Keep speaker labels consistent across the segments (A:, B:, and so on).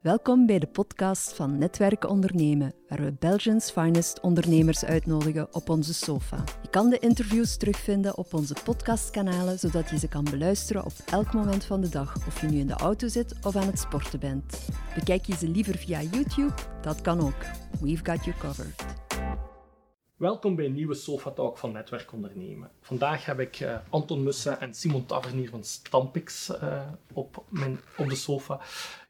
A: Welkom bij de podcast van Netwerken Ondernemen, waar we Belgians finest ondernemers uitnodigen op onze sofa. Je kan de interviews terugvinden op onze podcastkanalen, zodat je ze kan beluisteren op elk moment van de dag, of je nu in de auto zit of aan het sporten bent. Bekijk je ze liever via YouTube? Dat kan ook. We've got you covered.
B: Welkom bij een nieuwe Sofa Talk van Netwerk Ondernemen. Vandaag heb ik uh, Anton Mussen en Simon Tavernier van Stampix uh, op, mijn, op de sofa.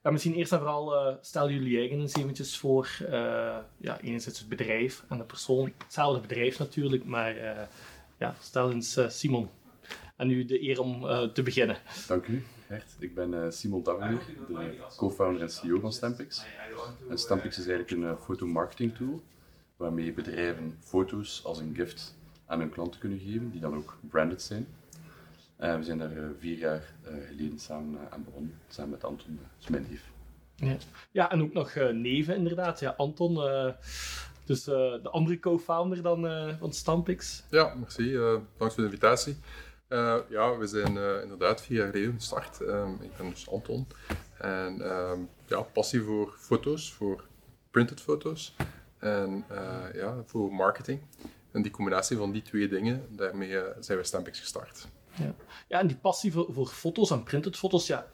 B: Ja, misschien eerst en vooral uh, stel jullie eigen eens eventjes voor. ja, enerzijds het bedrijf en de persoon. Hetzelfde bedrijf natuurlijk, maar ja, stel eens Simon. En nu de eer om te beginnen.
C: Dank u, Gert. Ik ben Simon Tavernier, de co-founder en CEO van Stampix. En Stampix is eigenlijk een fotomarketing tool waarmee bedrijven foto's als een gift aan hun klanten kunnen geven, die dan ook branded zijn. Uh, we zijn daar uh, vier jaar uh, geleden samen aan begonnen, samen met Anton, mijn neef.
B: Ja. ja, en ook nog neven inderdaad. Ja, Anton, dus de andere co-founder dan van Stampix.
D: Ja, merci. dank voor de invitatie. ja, we zijn inderdaad vier jaar geleden gestart. Ehm, ik ben dus Anton. En ehm, ja, passie voor foto's, voor printed foto's en uh, ja, voor marketing. En die combinatie van die twee dingen, daarmee uh, zijn we Stampix gestart.
B: Ja. ja, en die passie voor, voor foto's en printed foto's, ja,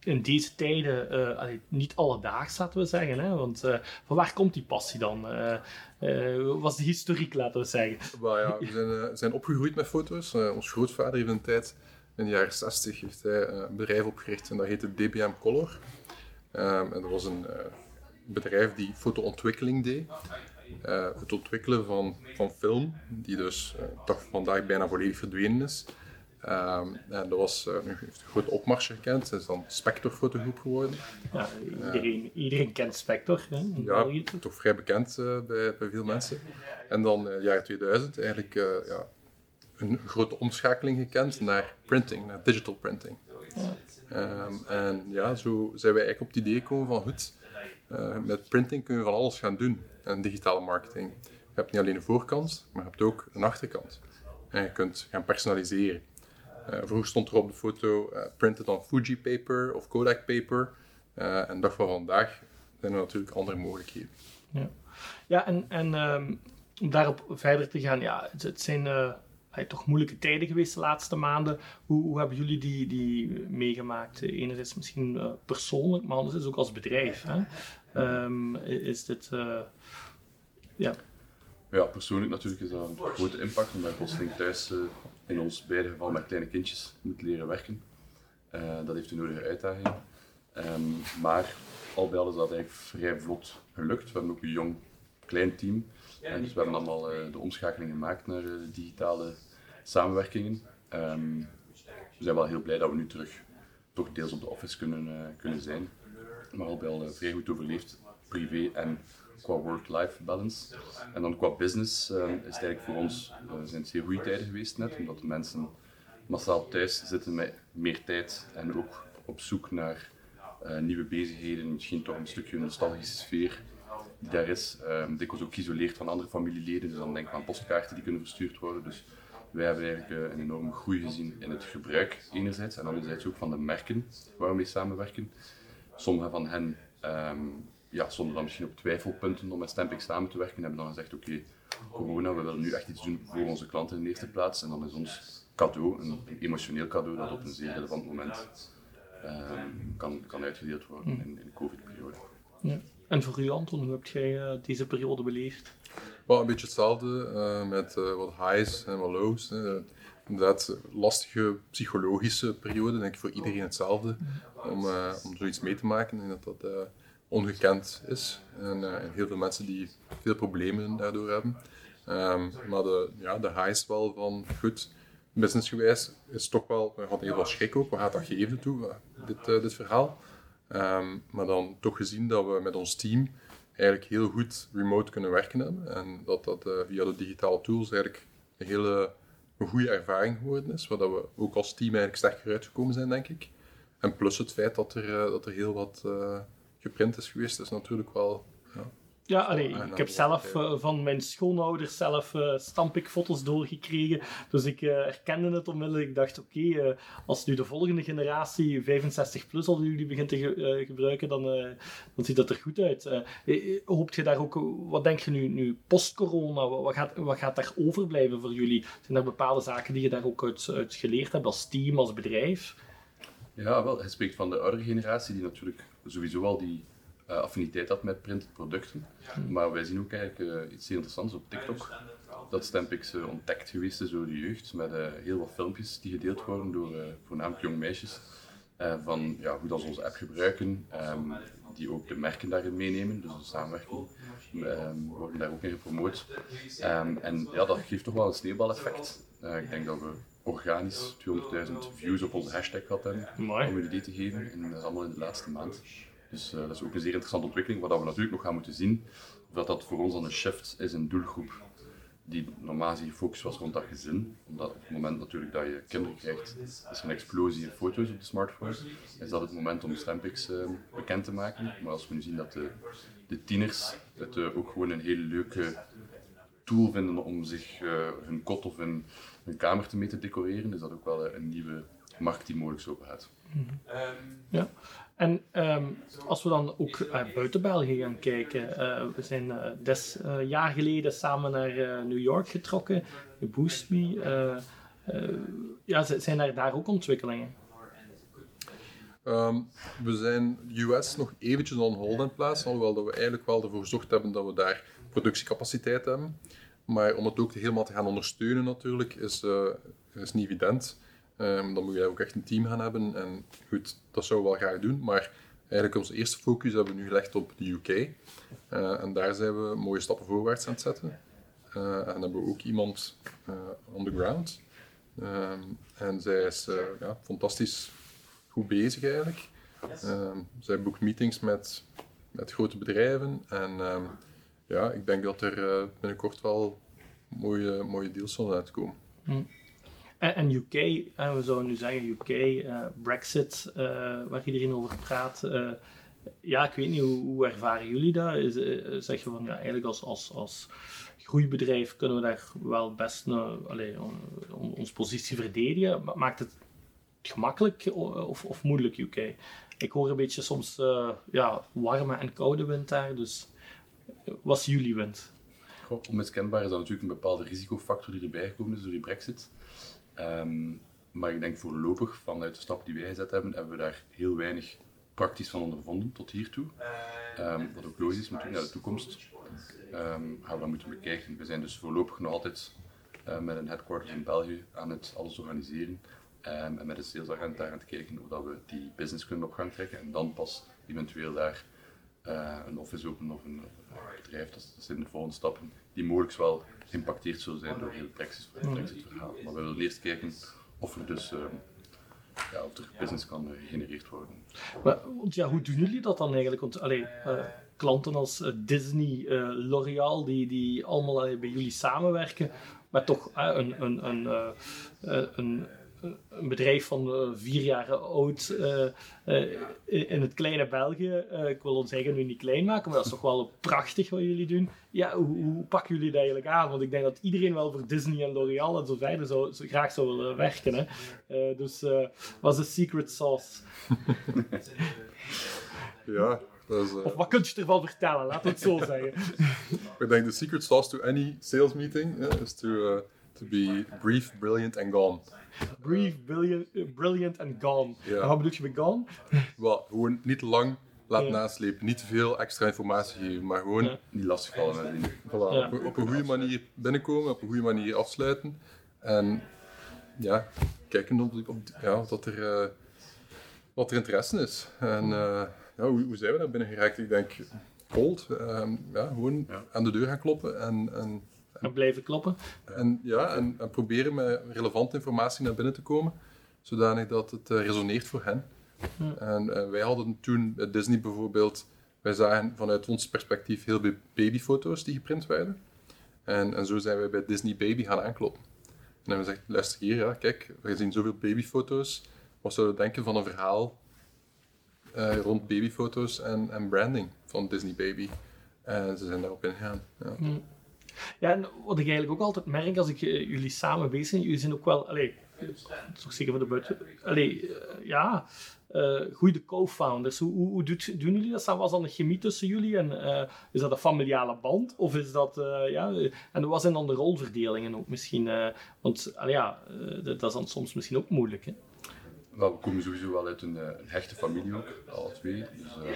B: in deze tijden uh, allee, niet alledaags, laten we zeggen. Hè? Want van waar komt die passie dan? wat was de historiek, laten we zeggen?
D: Well, ja, we zijn, zijn opgegroeid met foto's. ons grootvader heeft een tijd, in de jaren 60, heeft hij een bedrijf opgericht en dat heette DBM Color. Um, en dat was een bedrijf die fotoontwikkeling deed. Uh, het ontwikkelen van, van film, die dus uh, toch vandaag bijna volledig verdwenen is. Uh, en dat was, nu heeft een grote opmars gekend, het is dan Spector fotogroep geworden.
B: Ja, iedereen, iedereen kent Spector. Hè,
D: ja, toch vrij bekend bij, bij veel mensen. En dan uh, jaren 2000 eigenlijk ja, een grote omschakeling gekend naar printing, naar digital printing. Ja. Um, en ja, zo zijn wij eigenlijk op het idee gekomen van goed, uh, met printing kun je van alles gaan doen en digitale marketing. Je hebt niet alleen een voorkant, maar je hebt ook een achterkant. En je kunt gaan personaliseren. Uh, vroeger stond er op de foto uh, printed on Fuji paper of Kodak paper. en dag van vandaag zijn er natuurlijk andere mogelijkheden.
B: Ja, ja en, en um, om daarop verder te gaan, ja, het, het zijn toch moeilijke tijden geweest de laatste maanden. Hoe, hoe hebben jullie die, die meegemaakt? Enerzijds misschien uh, persoonlijk, maar anderzijds ook als bedrijf. Hè? Um, is dit... Uh, ja.
C: ja, persoonlijk natuurlijk is dat een grote impact, omdat ik plotseling thuis uh, in ons beide geval met kleine kindjes moet leren werken. dat heeft een nodige uitdaging. Um, maar al bij al is dat eigenlijk vrij vlot gelukt. We hebben ook een jong, klein team. dus we hebben allemaal de omschakeling gemaakt naar digitale samenwerkingen. Um, we zijn wel heel blij dat we nu terug toch deels op de office kunnen, uh, kunnen zijn. Maar al wel uh, vrij goed overleefd, privé en qua work-life balance. En dan qua business uh, is het eigenlijk voor ons zijn het zeer goede tijden geweest net, omdat mensen massaal thuis zitten met meer tijd en ook op zoek naar nieuwe bezigheden, misschien toch een stukje nostalgische sfeer die daar is. Um, dikwijls ook geïsoleerd van andere familieleden, dus dan denk ik aan postkaarten die kunnen verstuurd worden. Dus wij hebben eigenlijk eh, een enorme groei gezien in het gebruik enerzijds en anderzijds ook van de merken waar we mee samenwerken. Sommige van hen, um, ja, stonden dan misschien op twijfelpunten om met Stampix samen te werken, hebben dan gezegd oké, corona, we willen nu echt iets doen voor onze klanten in de eerste plaats en dan is ons cadeau, een, emotioneel cadeau dat op een zeer relevant moment um, kan, kan uitgedeeld worden in, in de covid-periode.
B: Ja. En voor u Anton, hoe heb jij uh, deze periode beleefd?
D: Well, een beetje hetzelfde, uh, met uh, wat highs en wat lows. Hè. Inderdaad, lastige psychologische periode, denk ik voor iedereen hetzelfde, om, om zoiets mee te maken. En dat dat ongekend is. En, en, heel veel mensen die veel problemen daardoor hebben. Um, maar de, ja, de highs wel van, goed, businessgewijs is toch wel, we hadden heel veel schrik ook, wat gaat dat geven toe, dit, dit verhaal. Um, maar dan toch gezien dat we met ons team eigenlijk heel goed remote kunnen werken hebben. En dat dat via de digitale tools eigenlijk een hele een goede ervaring geworden is. Waar we ook als team eigenlijk sterker uitgekomen zijn, denk ik. En plus het feit dat er, dat er heel wat geprint is geweest, is natuurlijk wel ja,
B: Ja, allee, ik heb zelf eh, van mijn schoonouders zelf eh stampik-foto's doorgekregen. Dus ik eh, herkende het onmiddellijk. Ik dacht, oké, als nu de volgende generatie 65 plus al jullie begint te ge- gebruiken, dan, dan ziet dat er goed uit. Hoopt je daar ook, wat denk je nu, nu post-corona, wat, wat gaat, wat gaat daar overblijven voor jullie? Zijn er bepaalde zaken die je daar ook uit, uit geleerd hebt als team, als bedrijf?
C: Ja, wel, hij spreekt van de oudere generatie die natuurlijk sowieso al die eh, affiniteit had met printproducten. Maar wij zien ook eigenlijk eh, iets zeer interessants op TikTok. Dat Stampix ontdekt geweest is door de jeugd, met eh, heel wat filmpjes die gedeeld worden door voornamelijk jonge meisjes. van ja, hoe dat ze onze app gebruiken, ehm, die ook de merken daarin meenemen, dus de samenwerking ehm, worden daar ook in gepromoot. Ehm, en ja, dat geeft toch wel een sneeuwbaleffect. Ik denk dat we organisch 200.000 views op onze hashtag gehad hebben
B: Mooi.
C: om een idee te geven. En dat is allemaal in de laatste maand. Dus eh, dat is ook een zeer interessante ontwikkeling, waar we natuurlijk nog gaan moeten zien. Of dat, dat voor ons dan een shift is in doelgroep die normaal gezien gefocust was rond dat gezin. Omdat op het moment natuurlijk dat je kinderen krijgt, is er een explosie in foto's op de smartphone. Is dat het moment om Stampix eh, bekend te maken. Maar als we nu zien dat de, de tieners het eh, ook gewoon een hele leuke tool vinden om zich eh, hun kot of hun, hun kamer te mee te decoreren, is dat ook wel eh, een nieuwe markt die mogelijk zo gaat.
B: Ja. En ehm, als we dan ook eh, buiten België gaan kijken, eh, we zijn des jaar geleden samen naar New York getrokken, Boost Me. eh, eh, ja, zijn er daar ook ontwikkelingen?
D: Ehm, we zijn US nog eventjes on hold aan het plaatsen, alhoewel dat we eigenlijk wel ervoor gezorgd hebben dat we daar productiecapaciteit hebben. Maar om het ook helemaal te gaan ondersteunen natuurlijk, is, eh, is niet evident. Ehm, dan moet je ook echt een team gaan hebben. En goed, dat zouden we wel graag doen. Maar eigenlijk onze eerste focus hebben we nu gelegd op de UK. Eh, en daar zijn we mooie stappen voorwaarts aan het zetten. Eh, en hebben we ook iemand on the ground. Ehm, en zij is ja, fantastisch goed bezig eigenlijk. Ehm, zij boekt meetings met, met grote bedrijven. En ja, ik denk dat er eh, binnenkort wel mooie, mooie deals zullen uitkomen.
B: En, en UK, we zouden nu zeggen UK, eh, Brexit, eh, waar iedereen over praat. ja, ik weet niet, hoe, ervaren jullie dat? Is, zeg je van, ja, eigenlijk als, als, als groeibedrijf kunnen we daar wel best een, onze positie verdedigen. Ma- Maakt het gemakkelijk of, of moeilijk UK? Ik hoor een beetje soms ja, warme en koude wind daar, dus is jullie wind?
C: Goh, onmiskenbaar is dat natuurlijk een bepaalde risicofactor die erbij gekomen is door die brexit. Ehm, maar ik denk voorlopig, vanuit de stap die wij gezet hebben, hebben we daar heel weinig praktisch van ondervonden tot hiertoe. Ehm, wat ook logisch is, natuurlijk naar de toekomst ehm, gaan we dat moeten bekijken. We zijn dus voorlopig nog altijd eh, met een headquarters in België aan het alles organiseren. en met een salesagent daar aan het kijken hoe dat we die business kunnen op gang trekken. En dan pas eventueel daar eh, een office openen of een bedrijf. Dat, dat zijn de volgende stappen die mogelijk wel geïmpacteerd zullen zijn door heel Brexit, Brexit-verhaal. Maar we willen eerst kijken of er dus ehm, ja, of er business kan eh, gegenereerd worden.
B: Maar, want ja, hoe doen jullie dat dan eigenlijk? Want allee, eh, klanten als eh, Disney, eh, L'Oreal, die, die allemaal bij jullie samenwerken, maar toch een, een, een, een, een bedrijf van eh, vier jaar oud eh, eh, in het kleine België. ik wil ons eigen nu niet klein maken, maar dat is toch wel prachtig wat jullie doen. Ja, hoe, hoe pakken jullie dat eigenlijk aan? Want ik denk dat iedereen wel voor Disney en L'Oreal en zo verder zou, zo graag zou willen werken. Hè? Dus wat is de secret sauce?
D: Ja, dat is, eh,
B: Of wat kun je ervan vertellen? Laat het zo zeggen.
D: ik denk de secret sauce to any sales meeting is to, to be brief, brilliant and gone.
B: Brief, brilliant, brilliant and gone.
D: Ja.
B: En wat bedoel je met gone?
D: Wel, gewoon niet te lang laten
B: Ja.
D: naslepen, niet te veel extra informatie geven, maar gewoon.
C: Niet lastigvallen.
D: Voilà, op, op een goede manier binnenkomen, op een goede manier afsluiten. En ja, kijken op, op, ja, wat, er, eh, wat er interesse is. En eh, ja, hoe, hoe zijn we daar binnen geraakt? Ik denk cold. ehm, ja, gewoon
C: Ja.
D: aan de deur gaan kloppen en, en,
B: En blijven kloppen.
D: en, ja, en, en proberen met relevante informatie naar binnen te komen, zodanig dat het eh, resoneert voor hen. En eh, wij hadden toen bij Disney bijvoorbeeld, wij zagen vanuit ons perspectief heel veel babyfoto's die geprint werden. En, en zo zijn wij bij Disney Baby gaan aankloppen. En hebben we gezegd, luister hier, ja, kijk, we zien zoveel babyfoto's. Wat zouden we denken van een verhaal eh, rond babyfoto's en, en branding van Disney Baby? En ze zijn daarop ingegaan. Ja.
B: Ja, en wat ik eigenlijk ook altijd merk als ik eh, jullie samen bezig ben, jullie zijn ook wel, allee, toch zeker voor de buiten, eh, ja, eh goede co-founders. Hoe, hoe, doet, doen jullie dat? Was dan een chemie tussen jullie? En eh, is dat een familiale band? Of is dat, eh, ja, en wat zijn dan de rolverdelingen ook misschien? eh, want, ja, eh, dat, is dan soms misschien ook moeilijk, hè?
C: We komen sowieso wel uit een, eh, hechte familie ook, alle twee. Dus ehm, eh,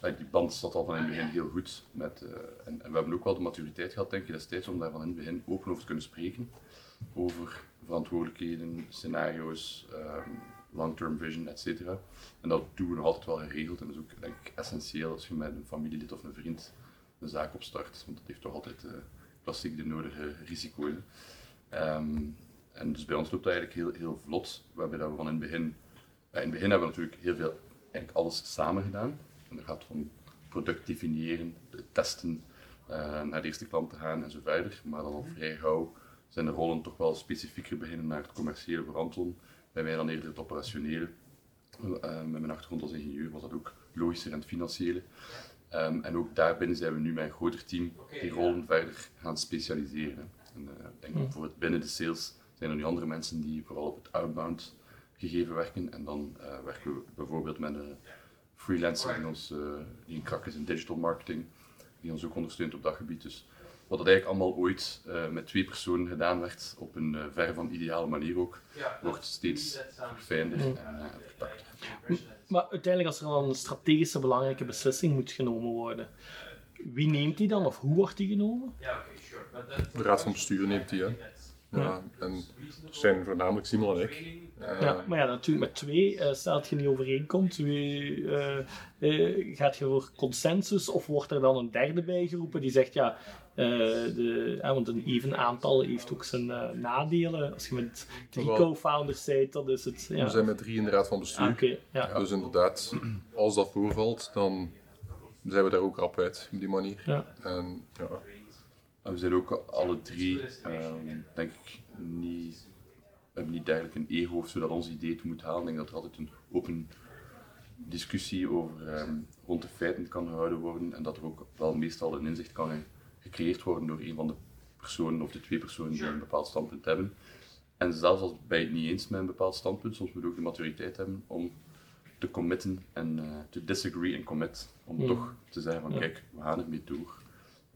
C: die band zat al van in het begin heel goed. Met, eh, en, en we hebben ook wel de maturiteit gehad, denk ik, destijds om daar van in het begin open over te kunnen spreken. Over verantwoordelijkheden, scenario's, ehm, long-term vision, et cetera. En dat doen we nog altijd wel geregeld. En dat is ook denk ik, essentieel als je met een familielid of een vriend een zaak opstart. Want dat heeft toch altijd eh, klassiek de nodige risico's. Ehm, en dus bij ons loopt dat eigenlijk heel, heel vlot. Waarbij dat we van in het begin... in het begin hebben we natuurlijk heel veel, eigenlijk alles samen gedaan. En dat gaat van product definiëren, de testen, eh, naar de eerste klant te gaan en zo verder. Maar dan al vrij gauw zijn de rollen toch wel specifieker beginnen naar het commerciële voor Anton. Bij mij dan eerder het operationele. Eh, met mijn achtergrond als ingenieur was dat ook logischer en het financiële. Ehm, en ook daarbinnen zijn we nu met een groter team die rollen verder gaan specialiseren. En, ik denk bijvoorbeeld binnen de sales zijn er nu andere mensen die vooral op het outbound gegeven werken. En dan werken we bijvoorbeeld met een freelancer die, ons, eh, die een krak is in digital marketing, die ons ook ondersteunt op dat gebied. Dus wat dat eigenlijk allemaal ooit eh, met twee personen gedaan werd, op een eh, ver van ideale manier ook, wordt steeds verfijnder en uh, vertakter.
B: Maar uiteindelijk, als er dan een strategische belangrijke beslissing moet genomen worden, wie neemt die dan of hoe wordt die genomen?
D: De raad van bestuur neemt die. Hè. Ja, en dat zijn voornamelijk Simon en ik. Eh,
B: Ja, maar ja, natuurlijk met twee, eh stel dat je niet overeenkomt, wie, eh, eh, gaat je voor consensus of wordt er dan een derde bijgeroepen die zegt ja, eh, de, want een even aantal heeft ook zijn eh, nadelen. Als je met drie co-founders bent, dan is het... Ja.
D: We zijn met drie in de raad van bestuur.
B: Ah, Oké, ja.
D: Dus inderdaad, als dat voorvalt, dan zijn we daar ook rap uit op die manier.
B: Ja.
D: En ja,
C: En we zijn ook alle drie, ehm, denk ik, niet, hebben niet duidelijk een ego of zo dat ons idee het moet halen. Ik denk dat er altijd een open discussie over ehm, rond de feiten kan gehouden worden en dat er ook wel meestal een inzicht kan ge- gecreëerd worden door een van de personen of de twee personen die een bepaald standpunt hebben. En zelfs als bij het niet eens met een bepaald standpunt, soms moet je ook de maturiteit hebben om te committen en eh, te disagree en commit. Om
B: Mm.
C: toch te zeggen van
B: Ja.
C: kijk, we gaan ermee door.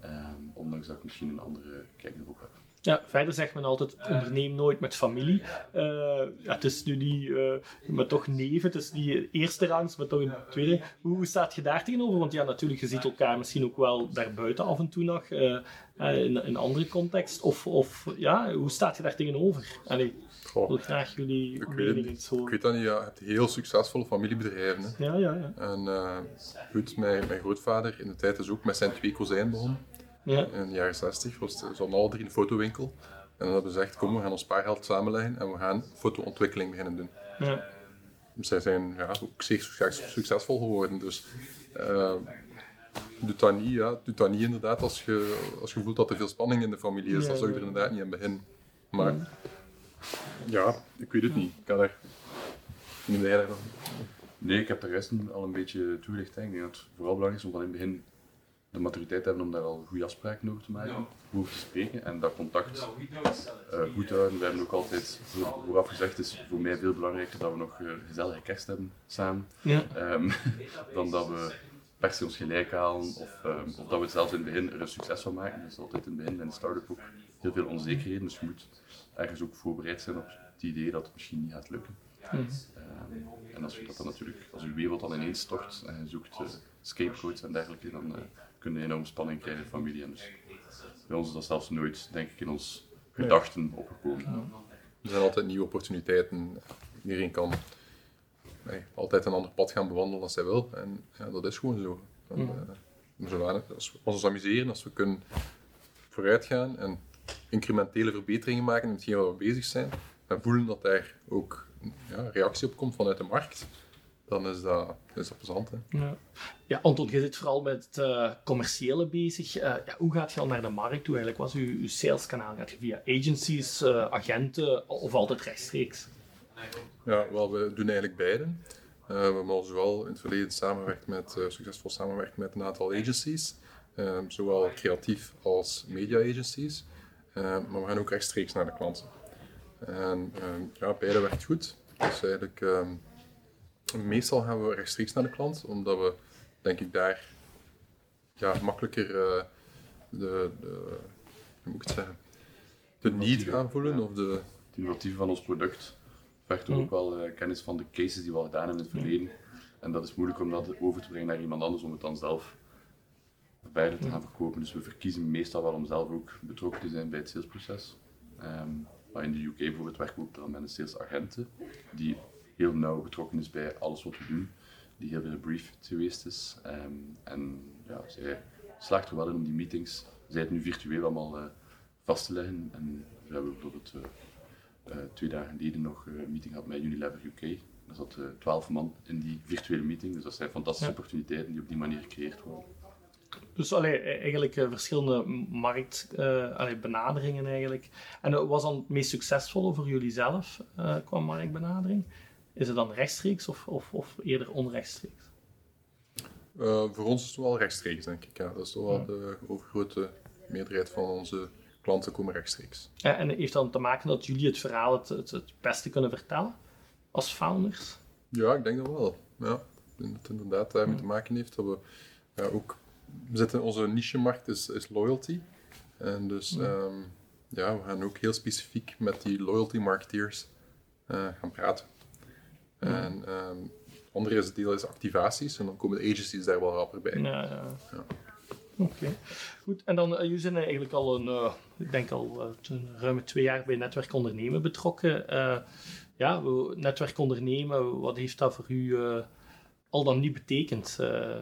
C: Ehm, ondanks dat ik misschien een andere kijk erop heb.
B: Ja, verder zegt men altijd, onderneem nooit met familie. Eh, ja, het is nu niet, eh, maar toch neven, het is niet eerste rangs, maar toch een tweede. Hoe, staat je daar tegenover? Want ja, natuurlijk, je ziet elkaar misschien ook wel daarbuiten af en toe nog, eh, in een andere context. Of, of ja, hoe staat je daar tegenover? Allee, ik wil graag jullie
D: ik weet,
B: mening eens
D: ik
B: horen.
D: weet dat niet. Ja, je hebt heel succesvolle familiebedrijven. Hè.
B: Ja, ja, ja.
D: En eh, goed, mijn, mijn grootvader in de tijd is ook met zijn twee kozijnen begonnen.
B: Ja.
D: In de jaren 60 was het, ze hadden alle drie een fotowinkel. En dan hebben ze gezegd, kom, we gaan ons spaargeld samenleggen en we gaan fotoontwikkeling beginnen doen.
B: ja.
D: Zij zijn ja, ook zeer succes- succesvol geworden. Dus eh, doe dat niet, ja. doe dat niet inderdaad als je, als je voelt dat er veel spanning in de familie is.
B: Ja,
D: dan zou je er inderdaad niet aan beginnen. Maar ja, ik weet het niet. Ik kan er niet meer van.
C: Nee, ik heb de rest al een beetje toegelicht. hè. Ik denk dat het vooral belangrijk is om van in het begin de maturiteit te hebben om daar al goede afspraken over te maken, goed over te spreken en dat contact eh, goed te houden. We hebben ook altijd voor- vooraf gezegd, het is voor mij veel belangrijker dat we nog eh, gezellige kerst hebben samen,
B: ja.
C: ehm, dan dat we per se ons gelijk halen of, ehm, of dat we zelfs in het begin er een succes van maken. Er is altijd in het begin bij een start-up ook heel veel onzekerheden, dus je moet ergens ook voorbereid zijn op het idee dat het misschien niet gaat lukken.
B: Mhm.
C: Ehm, en als je dat dan natuurlijk, als je wereld dan ineens stort en je zoekt eh, scapegoats en dergelijke, dan kun je enorm spanning krijgen in familie. En dus bij ons is dat zelfs nooit, denk ik, in ons gedachten opgekomen.
D: Er zijn altijd nieuwe opportuniteiten. Iedereen kan nee, altijd een ander pad gaan bewandelen als hij wil. En ja, dat is gewoon zo. En, eh, zodanig- als we ons amuseren, als we kunnen vooruit gaan en incrementele verbeteringen maken in hetgeen waar we bezig zijn, en voelen dat daar ook ja, reactie op komt vanuit de markt, dan is dat, is dat plezant. Hè.
B: Ja. ja, Anton, je zit vooral met het eh, commerciële bezig. Eh, ja, hoe gaat je al naar de markt toe eigenlijk? Wat is uw, uw saleskanaal? Gaat je via agencies, eh, agenten of altijd rechtstreeks?
D: Ja, wel, we doen eigenlijk beide. We hebben al zowel in het verleden samengewerkt met, succesvol samengewerkt met een aantal agencies. ehm, zowel creatief als media agencies. Ehm, maar we gaan ook rechtstreeks naar de klanten. En ehm, ja, beide werkt goed. Dus eigenlijk, meestal gaan we rechtstreeks naar de klant, omdat we, denk ik, daar ja, makkelijker eh, de, de, hoe moet ik het zeggen, de need gaan voelen. Of de,
C: Het innovatieve van ons product vergt
B: Mm.
C: ook wel eh, kennis van de cases die we al gedaan hebben in het verleden. En dat is moeilijk om dat over te brengen naar iemand anders om het dan zelf verder te gaan verkopen. Dus we verkiezen meestal wel om zelf ook betrokken te zijn bij het salesproces. Ehm, maar in de UK bijvoorbeeld werken we ook dan met een salesagenten die heel nauw betrokken is bij alles wat we doen, die heel veel gebriefd geweest is. Ehm, en ja, zij slaagt er wel in om die meetings, zij het nu virtueel allemaal eh, vast te leggen. En we hebben bijvoorbeeld eh, twee dagen geleden nog een meeting gehad met Unilever UK. Er zat twaalf man in die virtuele meeting, dus dat zijn fantastische
B: Ja.
C: opportuniteiten die op die manier gecreëerd worden.
B: Dus allee, e- eigenlijk verschillende marktbenaderingen eigenlijk. En wat was dan het meest succesvolle voor jullie zelf qua marktbenadering? Is het dan rechtstreeks of, of, of eerder onrechtstreeks?
D: eh, voor ons is het wel rechtstreeks, denk ik. Ja. Dat is toch wel de overgrote meerderheid van onze klanten komen rechtstreeks.
B: Eh, En heeft dat te maken dat jullie het verhaal het, het, het beste kunnen vertellen als founders?
D: Ja, ik denk dat wel. Ja. Ik denk dat het inderdaad daarmee te maken heeft dat we ja, ook... We zitten, onze niche-markt is, is loyalty. En dus ehm, ja, we gaan ook heel specifiek met die loyalty marketeers eh, gaan praten. En ehm het andere is, deel is activaties en dan komen de agencies daar wel rapper bij.
B: Ja, ja.
D: Ja.
B: Oké, goed. En dan, eh, jullie zijn eigenlijk al een, eh, ik denk al eh, ruim twee jaar bij Netwerk Ondernemen betrokken. Eh, ja, we- Netwerk Ondernemen, wat heeft dat voor u eh, al dan niet betekend? Eh,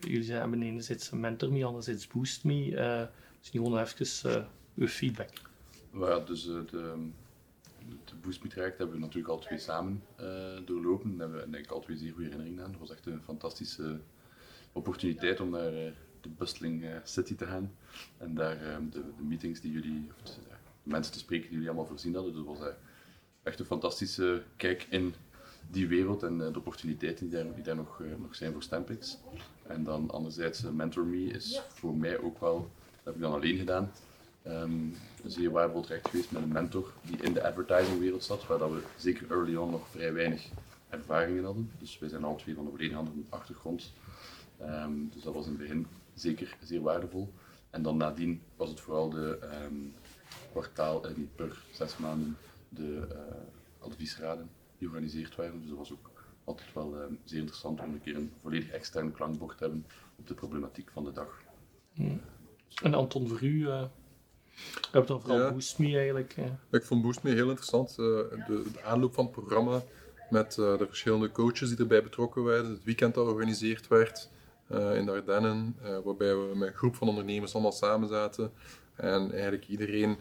B: jullie hebben enerzijds Mentor Me, anderzijds Boost Me. Eh misschien gewoon even eh, uw feedback.
C: Maar ja, dus de, Boost Me traject hebben we natuurlijk al twee samen eh, doorlopen. Daar hebben we al twee zeer goede herinneringen aan. Het was echt een fantastische opportuniteit om naar eh, de bustling eh, city te gaan. En daar de, de meetings die jullie, of de, mensen te spreken die jullie allemaal voorzien hadden. Dus was echt een fantastische kijk in die wereld en de opportuniteiten die daar, nog, nog zijn voor Stampix. En dan anderzijds, Mentor Me is voor mij ook wel, dat heb ik dan alleen gedaan, Ehm, een zeer waardevol traject geweest met een mentor die in de advertisingwereld zat, waar dat we zeker early on nog vrij weinig ervaringen hadden. Dus wij zijn al twee van de volledig andere achtergrond. Ehm, dus dat was in het begin zeker zeer waardevol. En dan nadien was het vooral de ehm, kwartaal, eh, niet per zes maanden, de eh, adviesraden die georganiseerd waren. Dus dat was ook altijd wel ehm, zeer interessant om een keer een volledig extern klankbord te hebben op de problematiek van de dag.
B: En Anton, voor u, eh we hebben dan vooral
D: Ja.
B: Boost Me eigenlijk.
D: Ik vond Boost Me heel interessant. eh, de, de aanloop van het programma met eh, de verschillende coaches die erbij betrokken werden. Het weekend dat georganiseerd werd eh, in de Ardennen, waarbij we met een groep van ondernemers allemaal samen zaten. En eigenlijk iedereen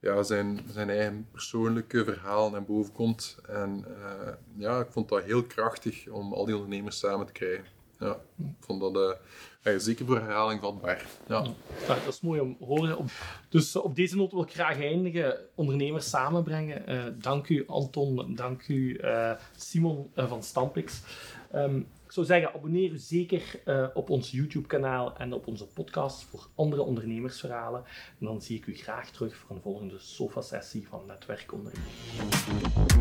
D: ja, zijn, zijn eigen persoonlijke verhaal naar boven komt. En ja, ik vond dat heel krachtig om al die ondernemers samen te krijgen. Ja, vond dat ja, zeker voor herhaling vatbaar. Ja.
B: Nou, dat is mooi om te horen. Dus op deze noot wil ik graag eindigen. Ondernemers samenbrengen. Eh, dank u Anton, dank u eh, Simon van Stampix. Ehm, ik zou zeggen, abonneer u zeker op ons YouTube-kanaal en op onze podcast voor andere ondernemersverhalen. En dan zie ik u graag terug voor een volgende sofa-sessie van Netwerk Ondernemen.